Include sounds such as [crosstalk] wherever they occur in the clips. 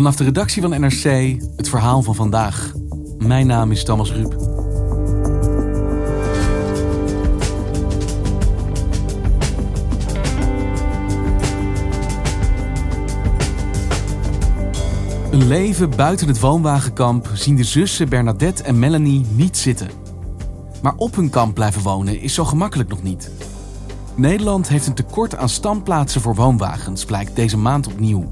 Vanaf de redactie van NRC het verhaal van vandaag. Mijn naam is Thomas Ruip. Een leven buiten het woonwagenkamp zien de zussen Bernadette en Melanie niet zitten. Maar op hun kamp blijven wonen is zo gemakkelijk nog niet. Nederland heeft een tekort aan standplaatsen voor woonwagens, blijkt deze maand opnieuw.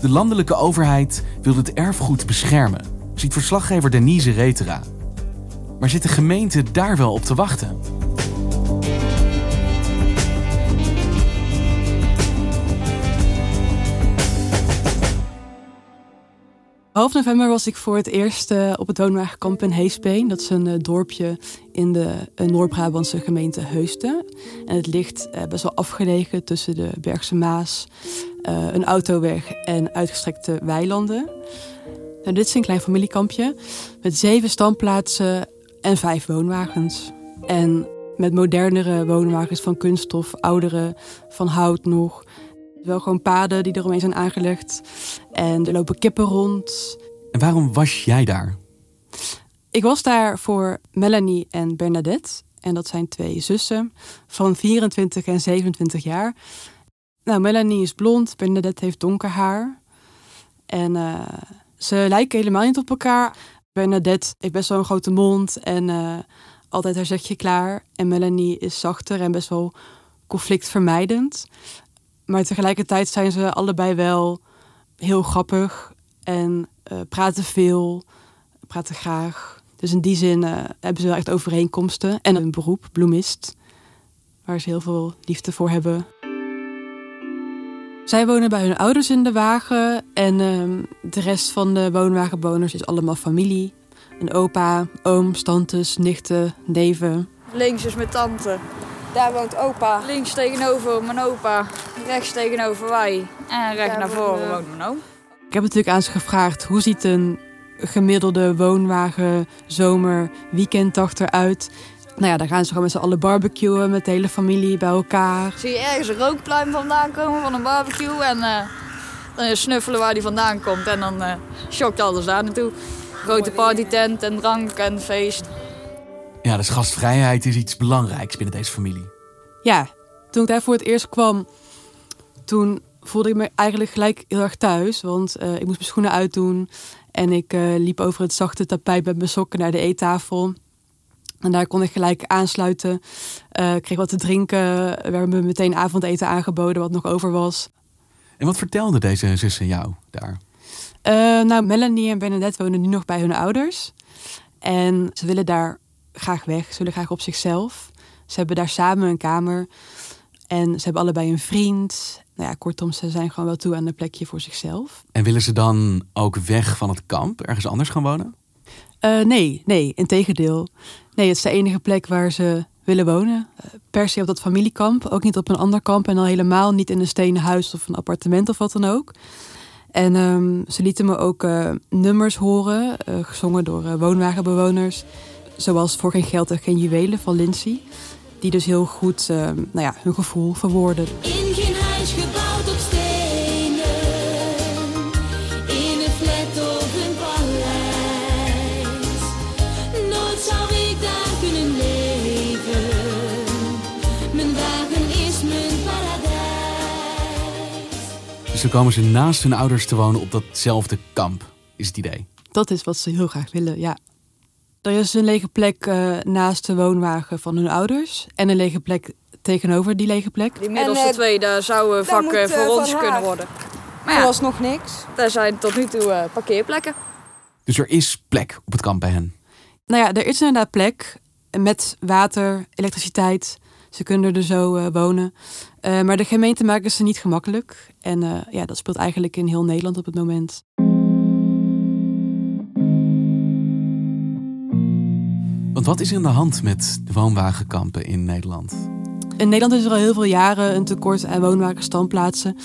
De landelijke overheid wil het erfgoed beschermen, ziet verslaggever Denise Retera. Maar zit de gemeente daar wel op te wachten? Half november was ik voor het eerst uh, op het woonwagenkamp in Heespeen. Dat is een uh, dorpje in de uh, Noord-Brabantse gemeente Heusden. En het ligt best wel afgelegen tussen de Bergse Maas, een autoweg en uitgestrekte weilanden. Dit is een klein familiekampje met zeven standplaatsen en vijf woonwagens. En met modernere woonwagens van kunststof, oudere van hout nog. Wel gewoon paden die eromheen zijn aangelegd. En er lopen kippen rond. En waarom was jij daar? Ik was daar voor Melanie en Bernadette. En dat zijn twee zussen van 24 en 27 jaar. Nou, Melanie is blond, Bernadette heeft donker haar. En uh, ze lijken helemaal niet op elkaar. Bernadette heeft best wel een grote mond en uh, altijd haar zegje klaar. En Melanie is zachter en best wel conflictvermijdend. Maar tegelijkertijd zijn ze allebei wel heel grappig en uh, praten veel, praten graag. Dus in die zin uh, hebben ze wel echt overeenkomsten. En een beroep, bloemist, waar ze heel veel liefde voor hebben. Zij wonen bij hun ouders in de wagen en uh, de rest van de woonwagenbewoners is allemaal familie. Een opa, ooms, tantes, nichten, neven. Links is mijn tante. Daar woont opa. Links tegenover mijn opa. Rechts tegenover wij. En recht Daar naar voren woont mijn oom. Ik heb natuurlijk aan ze gevraagd hoe ziet een gemiddelde woonwagen zomer weekenddag eruit. Nou ja, dan gaan ze gewoon met z'n allen barbecuen met de hele familie bij elkaar. Zie je ergens een rookpluim vandaan komen van een barbecue en uh, dan snuffelen waar die vandaan komt en dan uh, shockt alles daar naartoe. Grote partytent en drank en feest. Ja, dus gastvrijheid is iets belangrijks binnen deze familie. Ja, toen ik daar voor het eerst kwam, toen voelde ik me eigenlijk gelijk heel erg thuis. Want uh, ik moest mijn schoenen uitdoen en ik uh, liep over het zachte tapijt met mijn sokken naar de eettafel. En daar kon ik gelijk aansluiten. Uh, ik kreeg wat te drinken. We hebben me meteen avondeten aangeboden, wat nog over was. En wat vertelden deze zussen jou daar? nou, Melanie en Bernadette wonen nu nog bij hun ouders. En ze willen daar graag weg. Ze willen graag op zichzelf. Ze hebben daar samen een kamer. En ze hebben allebei een vriend. Nou ja, kortom, ze zijn gewoon wel toe aan een plekje voor zichzelf. En willen ze dan ook weg van het kamp, ergens anders gaan wonen? Uh, nee, nee, integendeel. Nee, het is de enige plek waar ze willen wonen. Uh, per se op dat familiekamp, ook niet op een ander kamp en al helemaal niet in een stenen huis of een appartement of wat dan ook. En um, ze lieten me ook uh, nummers horen, gezongen door woonwagenbewoners. Zoals Voor geen geld en geen juwelen van Lindsay. Die dus heel goed nou ja, hun gevoel verwoorden. In geen huis gebouwd op stenen. In een flat of een paleis. Nooit zou ik daar kunnen leven. Mijn wagen is mijn paradijs. Dus dan komen ze naast hun ouders te wonen op datzelfde kamp, is het idee. Dat is wat ze heel graag willen, ja. Er is een lege plek eh, naast de woonwagen van hun ouders. En een lege plek tegenover die lege plek. Die middelste En, eh, twee, daar zouden vakken moet, eh, voor ons kunnen haar. worden. Maar ja, Vooralsnog niks. daar zijn tot nu toe eh, parkeerplekken. Dus er is plek op het kamp bij hen. Nou ja, er is inderdaad plek met water, elektriciteit. Ze kunnen er zo eh, wonen. Eh, maar de gemeente maakt ze niet gemakkelijk. En eh, ja, dat speelt eigenlijk in heel Nederland op het moment. Want wat is er aan de hand met de woonwagenkampen in Nederland? In Nederland is er al heel veel jaren een tekort aan woonwagenstandplaatsen.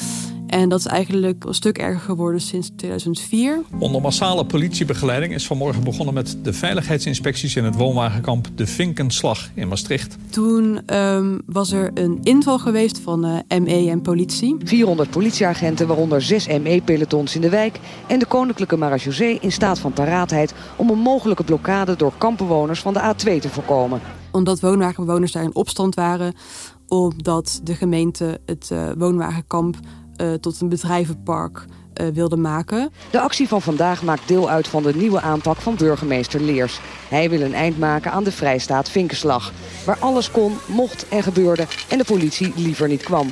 En dat is eigenlijk een stuk erger geworden sinds 2004. Onder massale politiebegeleiding is vanmorgen begonnen met de veiligheidsinspecties in het woonwagenkamp De Vinkenslag in Maastricht. Toen ehm, was er een inval geweest van eh, ME en politie. 400 politieagenten, waaronder 6 ME-pelotons in de wijk... en de Koninklijke Marechaussee in staat van paraatheid... om een mogelijke blokkade door kampbewoners van de A2 te voorkomen. Omdat woonwagenbewoners daar in opstand waren. Omdat de gemeente het eh, woonwagenkamp eh, tot een bedrijvenpark eh, wilde maken. De actie van vandaag maakt deel uit van de nieuwe aanpak van burgemeester Leers. Hij wil een eind maken aan de vrijstaat Vinkenslag... waar alles kon, mocht en gebeurde en de politie liever niet kwam.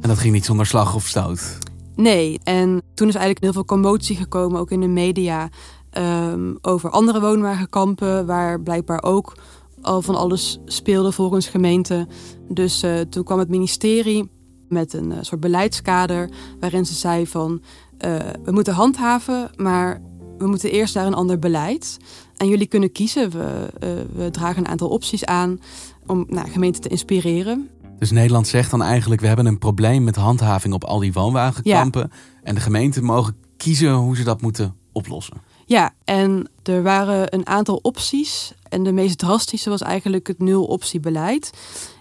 En dat ging niet zonder slag of stoot. Nee, en toen is eigenlijk heel veel commotie gekomen, ook in de media, ehm, over andere woonwagenkampen, waar blijkbaar ook al van alles speelde volgens gemeente. Dus eh, toen kwam het ministerie met een eh, soort beleidskader, waarin ze zei van, eh, we moeten handhaven, maar we moeten eerst naar een ander beleid. En jullie kunnen kiezen. We, eh, we dragen een aantal opties aan om nou, gemeenten te inspireren. Dus Nederland zegt dan eigenlijk, we hebben een probleem met handhaving op al die woonwagenkampen. En de gemeenten mogen kiezen hoe ze dat moeten oplossen. Ja, en er waren een aantal opties. En de meest drastische was eigenlijk het nul-optiebeleid.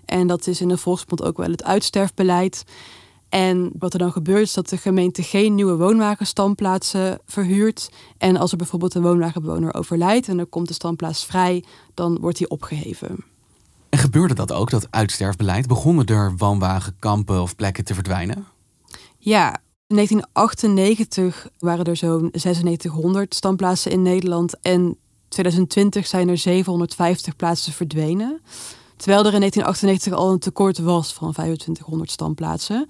En dat is in de Volksmond ook wel het uitsterfbeleid. En wat er dan gebeurt is dat de gemeente geen nieuwe woonwagenstandplaatsen verhuurt. En als er bijvoorbeeld een woonwagenbewoner overlijdt en er komt de standplaats vrij, dan wordt die opgeheven. En gebeurde dat ook, dat uitsterfbeleid? Begonnen er woonwagenkampen of plekken te verdwijnen? Ja, in 1998 waren er zo'n 9600 standplaatsen in Nederland. En 2020 zijn er 750 plaatsen verdwenen. Terwijl er in 1998 al een tekort was van 2500 standplaatsen.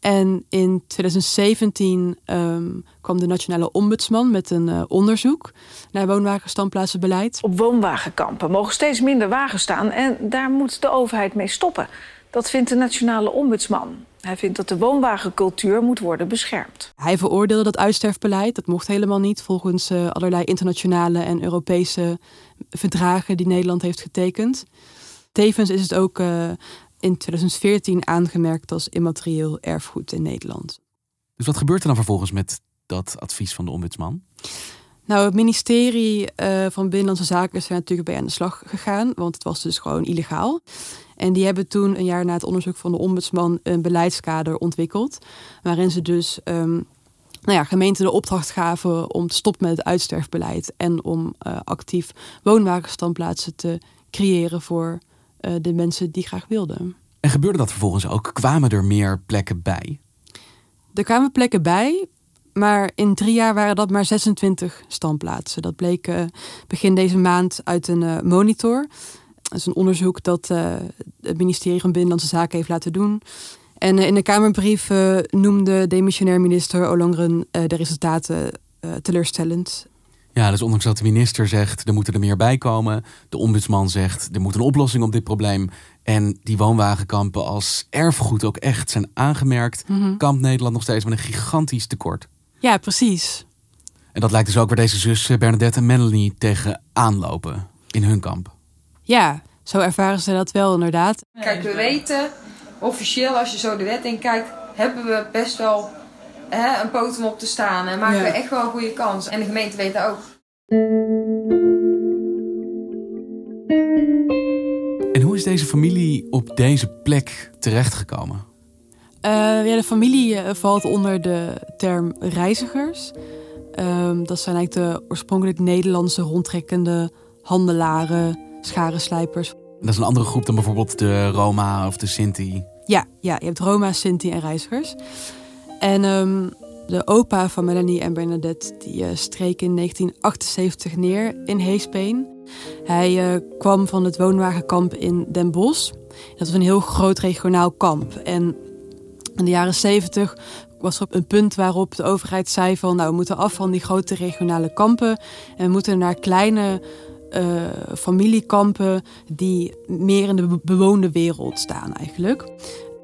En in 2017 ehm, kwam de Nationale Ombudsman met een eh, onderzoek naar woonwagenstandplaatsenbeleid. Op woonwagenkampen mogen steeds minder wagens staan en daar moet de overheid mee stoppen. Dat vindt de Nationale Ombudsman. Hij vindt dat de woonwagencultuur moet worden beschermd. Hij veroordeelde dat uitsterfbeleid. Dat mocht helemaal niet volgens eh, allerlei internationale en Europese verdragen die Nederland heeft getekend. Tevens is het ook eh, in 2014 aangemerkt als immaterieel erfgoed in Nederland. Dus wat gebeurt er dan vervolgens met dat advies van de ombudsman? Nou, het ministerie eh, van Binnenlandse Zaken is er natuurlijk bij aan de slag gegaan, want het was dus gewoon illegaal. En die hebben toen, een jaar na het onderzoek van de ombudsman, een beleidskader ontwikkeld. Waarin ze dus ehm, nou ja, gemeenten de opdracht gaven om te stoppen met het uitsterfbeleid. En om eh, actief woonwagenstandplaatsen te creëren voor eh, de mensen die graag wilden. En gebeurde dat vervolgens ook? Kwamen er meer plekken bij? Er kwamen plekken bij, maar in drie jaar waren dat maar 26 standplaatsen. Dat bleek eh, begin deze maand uit een eh, monitor. Dat is een onderzoek dat het ministerie van Binnenlandse Zaken heeft laten doen. En in de Kamerbrief noemde demissionair minister Olongren de resultaten teleurstellend. Ja, dus ondanks dat de minister zegt, er moeten er meer bij komen. De ombudsman zegt, er moet een oplossing op dit probleem. En die woonwagenkampen als erfgoed ook echt zijn aangemerkt. Kampt Nederland nog steeds met een gigantisch tekort. Ja, precies. En dat lijkt dus ook waar deze zussen Bernadette en Melanie tegen aanlopen in hun kamp. Ja, zo ervaren ze dat wel inderdaad. Kijk, we weten, officieel als je zo de wet in kijkt, hebben we best wel hè, een poot om op te staan. En maken Ja. we echt wel een goede kans. En de gemeente weet dat ook. En hoe is deze familie op deze plek terechtgekomen? Eh, ja, de familie eh, valt onder de term reizigers. Ehm, dat zijn eigenlijk de oorspronkelijk Nederlandse rondtrekkende handelaren, scharenslijpers. Dat is een andere groep dan bijvoorbeeld de Roma of de Sinti. Ja, ja, je hebt Roma, Sinti en reizigers. En ehm, de opa van Melanie en Bernadette die, eh, streek in 1978 neer in Heesbeen. Hij eh, kwam van het woonwagenkamp in Den Bosch. Dat was een heel groot regionaal kamp. En in de jaren 70 was er op een punt waarop de overheid zei van... nou, we moeten af van die grote regionale kampen... en we moeten naar kleine eh, familiekampen... die meer in de be- bewoonde wereld staan eigenlijk.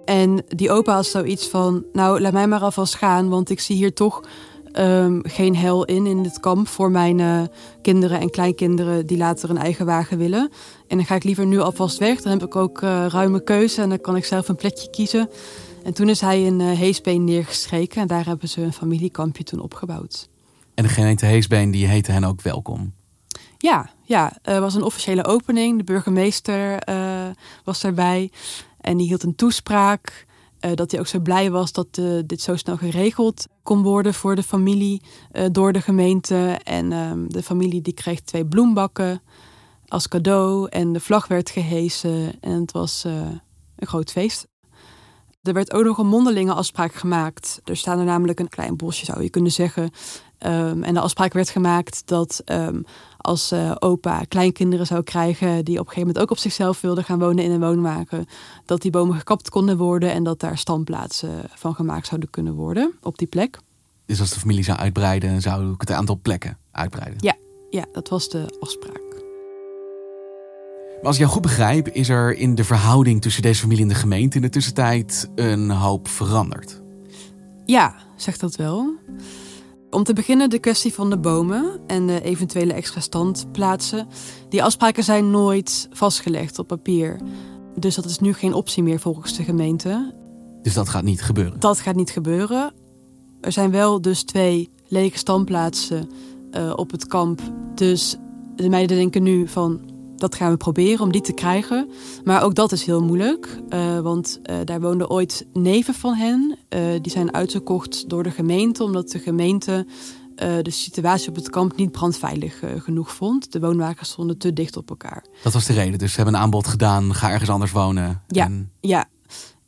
En die opa had zoiets van... nou, laat mij maar alvast gaan... want ik zie hier toch ehm, geen hel in, in het kamp... voor mijn eh, kinderen en kleinkinderen die later een eigen wagen willen. En dan ga ik liever nu alvast weg. Dan heb ik ook eh, ruime keuze en dan kan ik zelf een plekje kiezen... En toen is hij in uh, Heesbeen neergestreken en daar hebben ze een familiekampje toen opgebouwd. En de gemeente Heesbeen die heette hen ook welkom. Ja, ja, er was een officiële opening. De burgemeester was daarbij en die hield een toespraak. Uh, dat hij ook zo blij was dat uh, dit zo snel geregeld kon worden voor de familie door de gemeente. En ehm, de familie die kreeg twee bloembakken als cadeau en de vlag werd gehesen en het was een groot feest. Er werd ook nog een mondelinge afspraak gemaakt. Er staan er namelijk een klein bosje, zou je kunnen zeggen. Um, en de afspraak werd gemaakt dat um, als uh, opa kleinkinderen zou krijgen... die op een gegeven moment ook op zichzelf wilden gaan wonen in een woonwagen... dat die bomen gekapt konden worden en dat daar standplaatsen van gemaakt zouden kunnen worden op die plek. Dus als de familie zou uitbreiden, zou ik het aantal plekken uitbreiden? Ja, ja dat was de afspraak. Maar als ik jou goed begrijp, is er in de verhouding tussen deze familie en de gemeente in de tussentijd een hoop veranderd. Ja, zegt dat wel. Om te beginnen de kwestie van de bomen en de eventuele extra standplaatsen. Die afspraken zijn nooit vastgelegd op papier. Dus dat is nu geen optie meer volgens de gemeente. Dus dat gaat niet gebeuren? Dat gaat niet gebeuren. Er zijn wel dus twee lege standplaatsen uh, op het kamp. Dus de meiden denken nu van dat gaan we proberen om die te krijgen. Maar ook dat is heel moeilijk. Uh, want uh, daar woonden ooit neven van hen. Uh, die zijn uitgekocht door de gemeente. Omdat de gemeente de situatie op het kamp niet brandveilig genoeg vond. De woonwagens stonden te dicht op elkaar. Dat was de reden. Dus ze hebben een aanbod gedaan. Ga ergens anders wonen. Ja, en... ja.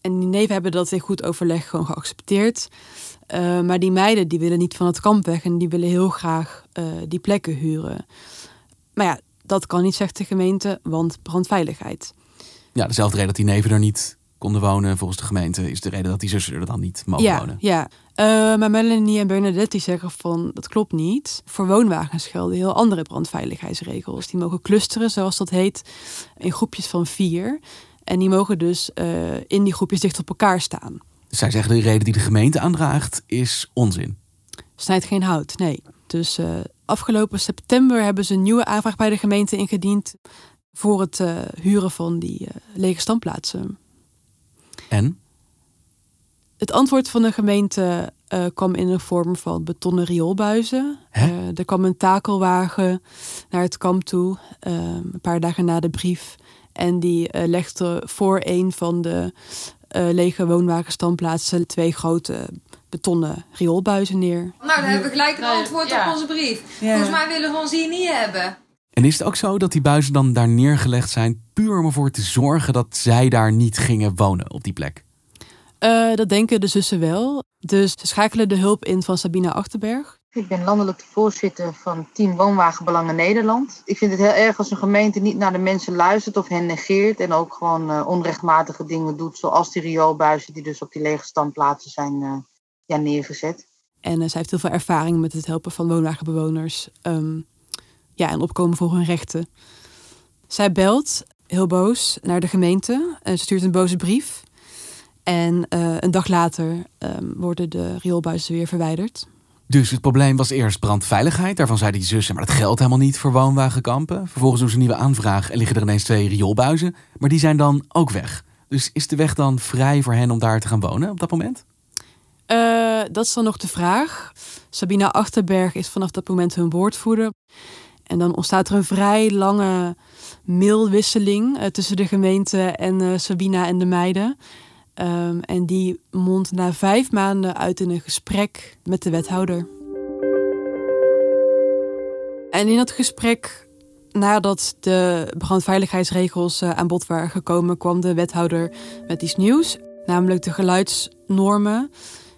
En die neven hebben dat in goed overleg gewoon geaccepteerd. maar die meiden die willen niet van het kamp weg. En die willen heel graag die plekken huren. Maar ja, dat kan niet, zegt de gemeente, want brandveiligheid. Ja, dezelfde reden dat die neven er niet konden wonen volgens de gemeente... is de reden dat die zussen er dan niet mogen ja, wonen. Ja, uh, maar Melanie en Bernadette die zeggen van dat klopt niet. Voor woonwagens gelden heel andere brandveiligheidsregels. Die mogen clusteren, zoals dat heet, in groepjes van vier. En die mogen dus uh, in die groepjes dicht op elkaar staan. Dus zij zeggen de reden die de gemeente aandraagt is onzin. Snijdt geen hout, nee. Dus uh, afgelopen september hebben ze een nieuwe aanvraag bij de gemeente ingediend voor het uh, huren van die uh, lege standplaatsen. En? Het antwoord van de gemeente uh, kwam in de vorm van betonnen rioolbuizen. er kwam een takelwagen naar het kamp toe, een paar dagen na de brief. En die legde voor een van de lege woonwagenstandplaatsen twee grote betonnen rioolbuizen neer. Nou, dan hebben we gelijk een antwoord ja. op onze brief. Ja. Volgens mij willen we ons hier niet hebben. En is het ook zo dat die buizen dan daar neergelegd zijn... puur om ervoor te zorgen dat zij daar niet gingen wonen op die plek? Uh, dat denken de zussen wel. Dus ze schakelen de hulp in van Sabina Achterberg. Ik ben landelijk voorzitter van Team Woonwagenbelangen Nederland. Ik vind het heel erg als een gemeente niet naar de mensen luistert of hen negeert... en ook gewoon uh, onrechtmatige dingen doet, zoals die rioolbuizen... die dus op die lege standplaatsen zijn uh, ja, neergezet. En uh, zij heeft heel veel ervaring met het helpen van woonwagenbewoners. Um, ja, en opkomen voor hun rechten. Zij belt, heel boos, naar de gemeente. En stuurt een boze brief. En uh, een dag later um, worden de rioolbuizen weer verwijderd. Dus het probleem was eerst brandveiligheid. Daarvan zei die zussen, maar dat geldt helemaal niet voor woonwagenkampen. Vervolgens doen ze een nieuwe aanvraag en liggen er ineens twee rioolbuizen. Maar die zijn dan ook weg. Dus is de weg dan vrij voor hen om daar te gaan wonen op dat moment? Uh, dat is dan nog de vraag. Sabina Achterberg is vanaf dat moment hun woordvoerder. En dan ontstaat er een vrij lange mailwisseling uh, tussen de gemeente en uh, Sabina en de meiden. Um, en die mondt na vijf maanden uit in een gesprek met de wethouder. En in dat gesprek, nadat de brandveiligheidsregels aan bod waren gekomen, kwam de wethouder met iets nieuws, namelijk de geluidsnormen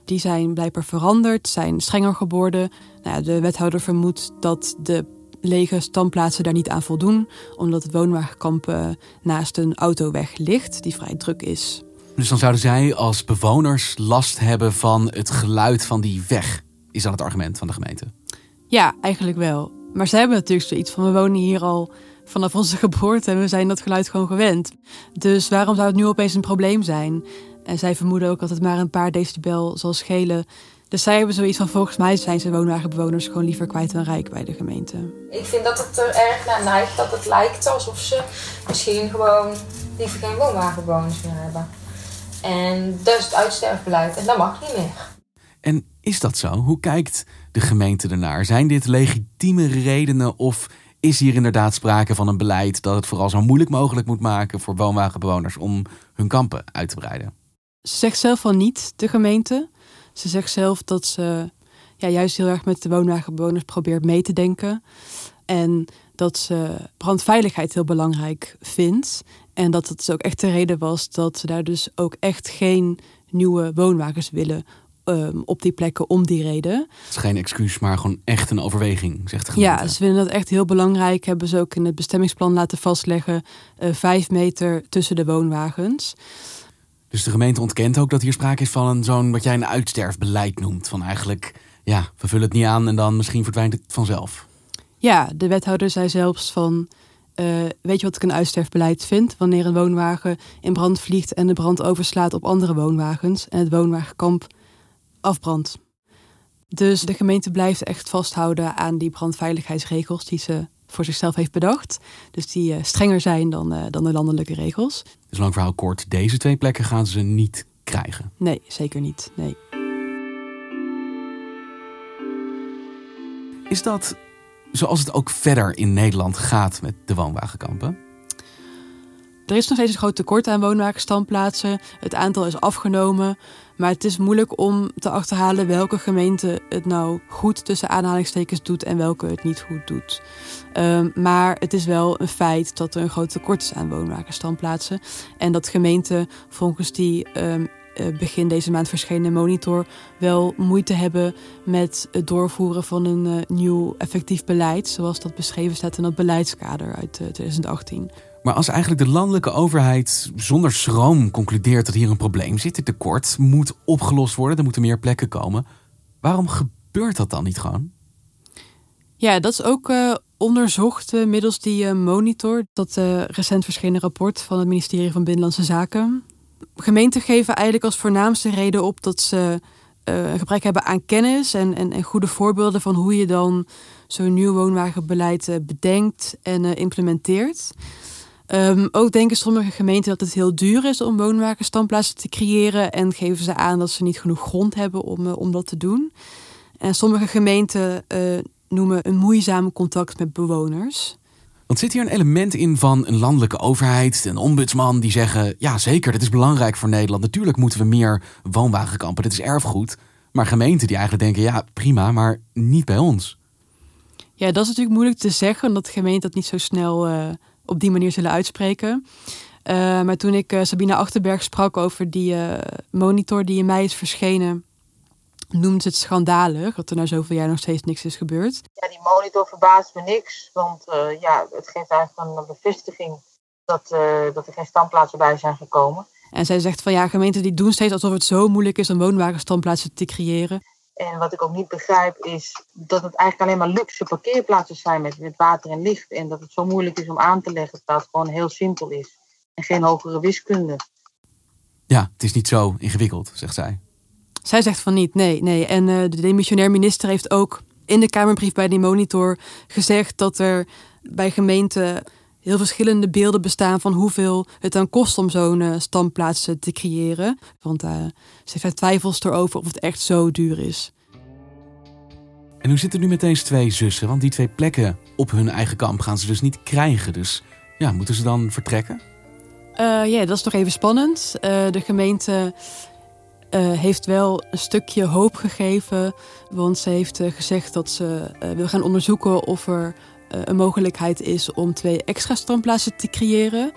Die zijn blijkbaar veranderd, zijn strenger geworden. Nou ja, de wethouder vermoedt dat de lege standplaatsen daar niet aan voldoen, omdat het woonwagenkamp eh, naast een autoweg ligt die vrij druk is. Dus dan zouden zij als bewoners last hebben van het geluid van die weg, is dan het argument van de gemeente. Ja, eigenlijk wel. Maar ze hebben natuurlijk zoiets van: we wonen hier al vanaf onze [laughs] geboorte en we zijn dat geluid gewoon gewend. Dus waarom zou het nu opeens een probleem zijn? En zij vermoeden ook dat het maar een paar decibel zal schelen. Dus zij hebben zoiets van: volgens mij zijn ze woonwagenbewoners gewoon liever kwijt dan rijk bij de gemeente. Ik vind dat het er erg naar neigt dat het lijkt alsof ze misschien gewoon liever geen woonwagenbewoners meer hebben. En dat is het uitsterfbeleid en dat mag niet meer. En is dat zo? Hoe kijkt de gemeente ernaar? Zijn dit legitieme redenen of is hier inderdaad sprake van een beleid dat het vooral zo moeilijk mogelijk moet maken voor woonwagenbewoners om hun kampen uit te breiden? Ze zegt zelf van niet, de gemeente. Ze zegt zelf dat ze ja, juist heel erg met de woonwagenbewoners probeert mee te denken. En dat ze brandveiligheid heel belangrijk vindt. En dat het dus ook echt de reden was dat ze daar dus ook echt geen nieuwe woonwagens willen um, op die plekken om die reden. Het is geen excuus, maar gewoon echt een overweging, zegt de gemeente. Ja, ze vinden dat echt heel belangrijk. Hebben ze ook in het bestemmingsplan laten vastleggen. Uh, vijf meter tussen de woonwagens. Dus de gemeente ontkent ook dat hier sprake is van een zo'n wat jij een uitsterfbeleid noemt. Van eigenlijk, ja, we vullen het niet aan en dan misschien verdwijnt het vanzelf. Ja, de wethouder zei zelfs van. Uh, weet je wat ik een uitsterfbeleid vind? Wanneer een woonwagen in brand vliegt en de brand overslaat op andere woonwagens en het woonwagenkamp afbrandt. Dus de gemeente blijft echt vasthouden aan die brandveiligheidsregels die ze voor zichzelf heeft bedacht. Dus die uh, strenger zijn dan, uh, dan de landelijke regels. Dus lang verhaal kort, deze twee plekken gaan ze niet krijgen? Nee, zeker niet. Nee. Is dat zoals het ook verder in Nederland gaat met de woonwagenkampen? Er is nog steeds een groot tekort aan woonwagenstandplaatsen. Het aantal is afgenomen. Maar het is moeilijk om te achterhalen welke gemeente het nou goed tussen aanhalingstekens doet en welke het niet goed doet. Um, maar het is wel een feit dat er een groot tekort is aan woonwagenstandplaatsen. En dat gemeenten volgens die um, begin deze maand verschenen monitor wel moeite hebben met het doorvoeren van een uh, nieuw effectief beleid, zoals dat beschreven staat in dat beleidskader uit uh, 2018. Maar als eigenlijk de landelijke overheid zonder schroom concludeert dat hier een probleem zit, het tekort moet opgelost worden, er moeten meer plekken komen, waarom gebeurt dat dan niet gewoon? Ja, dat is ook uh, onderzocht uh, middels die uh, monitor, dat recent verschenen rapport van het ministerie van Binnenlandse Zaken. Gemeenten geven eigenlijk als voornaamste reden op dat ze een gebrek hebben aan kennis en, en, en, goede voorbeelden van hoe je dan zo'n nieuw woonwagenbeleid bedenkt en implementeert. Um, ook denken sommige gemeenten dat het heel duur is om woonwagenstandplaatsen te creëren en geven ze aan dat ze niet genoeg grond hebben om, uh, om dat te doen. En sommige gemeenten uh, noemen een moeizaam contact met bewoners. Want zit hier een element in van een landelijke overheid, een ombudsman die zeggen: ja, zeker, dat is belangrijk voor Nederland. Natuurlijk moeten we meer woonwagenkampen, dit is erfgoed. Maar gemeenten die eigenlijk denken: ja, prima, maar niet bij ons. Ja, dat is natuurlijk moeilijk te zeggen, omdat gemeenten dat niet zo snel uh, op die manier zullen uitspreken. Uh, maar toen ik uh, Sabine Achterberg sprak over die uh, monitor die in mei is verschenen, noemde ze het schandalig dat er na zoveel jaar nog steeds niks is gebeurd. Ja, die monitor verbaast me niks, want ja, het geeft eigenlijk een bevestiging dat, dat er geen standplaatsen bij zijn gekomen. En zij zegt van ja, gemeenten die doen steeds alsof het zo moeilijk is om woonwagenstandplaatsen te creëren. En wat ik ook niet begrijp is dat het eigenlijk alleen maar luxe parkeerplaatsen zijn met, met water en licht. En dat het zo moeilijk is om aan te leggen dat het gewoon heel simpel is. En geen hogere wiskunde. Ja, het is niet zo ingewikkeld, zegt zij. Zij zegt van niet, nee, nee. En uh, de demissionair minister heeft ook in de Kamerbrief bij die monitor gezegd dat er bij gemeenten heel verschillende beelden bestaan van hoeveel het dan kost om zo'n uh, standplaats te creëren. Want uh, ze heeft twijfels erover of het echt zo duur is. En hoe zit het nu met deze twee zussen? Want die twee plekken op hun eigen kamp gaan ze dus niet krijgen. Dus ja, moeten ze dan vertrekken? Uh, ja, dat is nog even spannend. de gemeente heeft wel een stukje hoop gegeven. Want ze heeft gezegd dat ze wil gaan onderzoeken of er een mogelijkheid is om twee extra standplaatsen te creëren.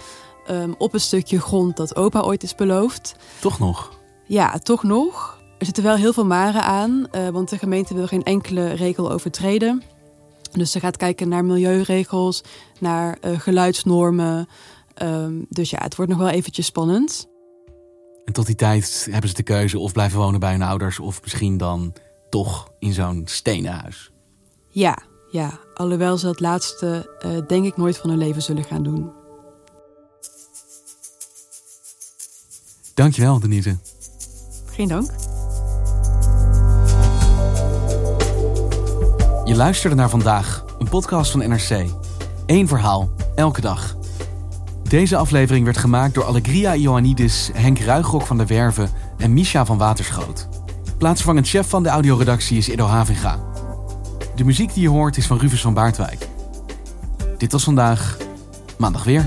Um, op een stukje grond dat opa ooit is beloofd. Toch nog? Ja, toch nog. Er zitten wel heel veel maren aan, uh, want de gemeente wil geen enkele regel overtreden. Dus ze gaat kijken naar milieuregels, naar uh, geluidsnormen. Um, dus ja, het wordt nog wel eventjes spannend. En tot die tijd hebben ze de keuze of blijven wonen bij hun ouders... of misschien dan toch in zo'n stenen huis. Ja, ja. Alhoewel ze dat laatste uh, denk ik nooit van hun leven zullen gaan doen. Dankjewel, Denise. Geen dank. Je luisterde naar vandaag, een podcast van NRC. Eén verhaal, elke dag. Deze aflevering werd gemaakt door Allegria Ioannidis, Henk Ruigrok van der Werven en Misha van Waterschoot. Plaatsvervangend chef van de audioredactie is Edo Havinga. De muziek die je hoort is van Rufus van Baardwijk. Dit was vandaag, maandag weer.